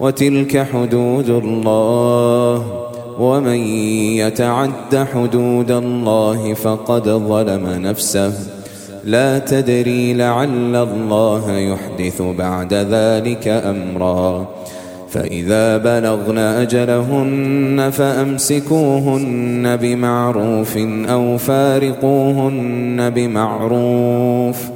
وتلك حدود الله. ومن يتعد حدود الله فقد ظلم نفسه. لا تدري لعل الله يحدث بعد ذلك أمرا. فإذا بلغن أجلهن فأمسكوهن بمعروف أو فارقوهن بمعروف.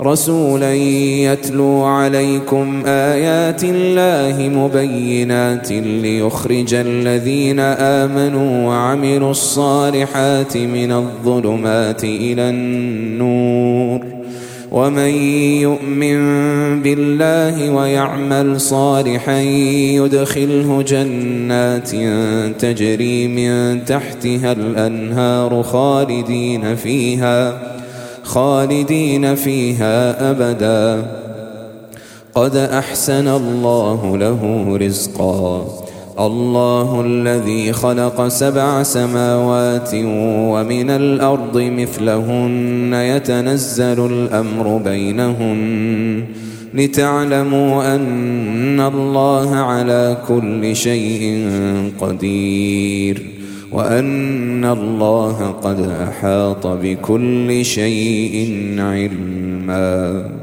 رسولا يتلو عليكم آيات الله مبينات ليخرج الذين آمنوا وعملوا الصالحات من الظلمات إلى النور. ومن يؤمن بالله ويعمل صالحا يدخله جنات تجري من تحتها الأنهار خالدين فيها. خالدين فيها أبدا. قد أحسن الله له رزقا. الله الذي خلق سبع سماوات ومن الأرض مثلهن. يتنزل الأمر بينهن. لتعلموا أن الله على كل شيء قدير. وأن الله قد أحاط بكل شيء علما.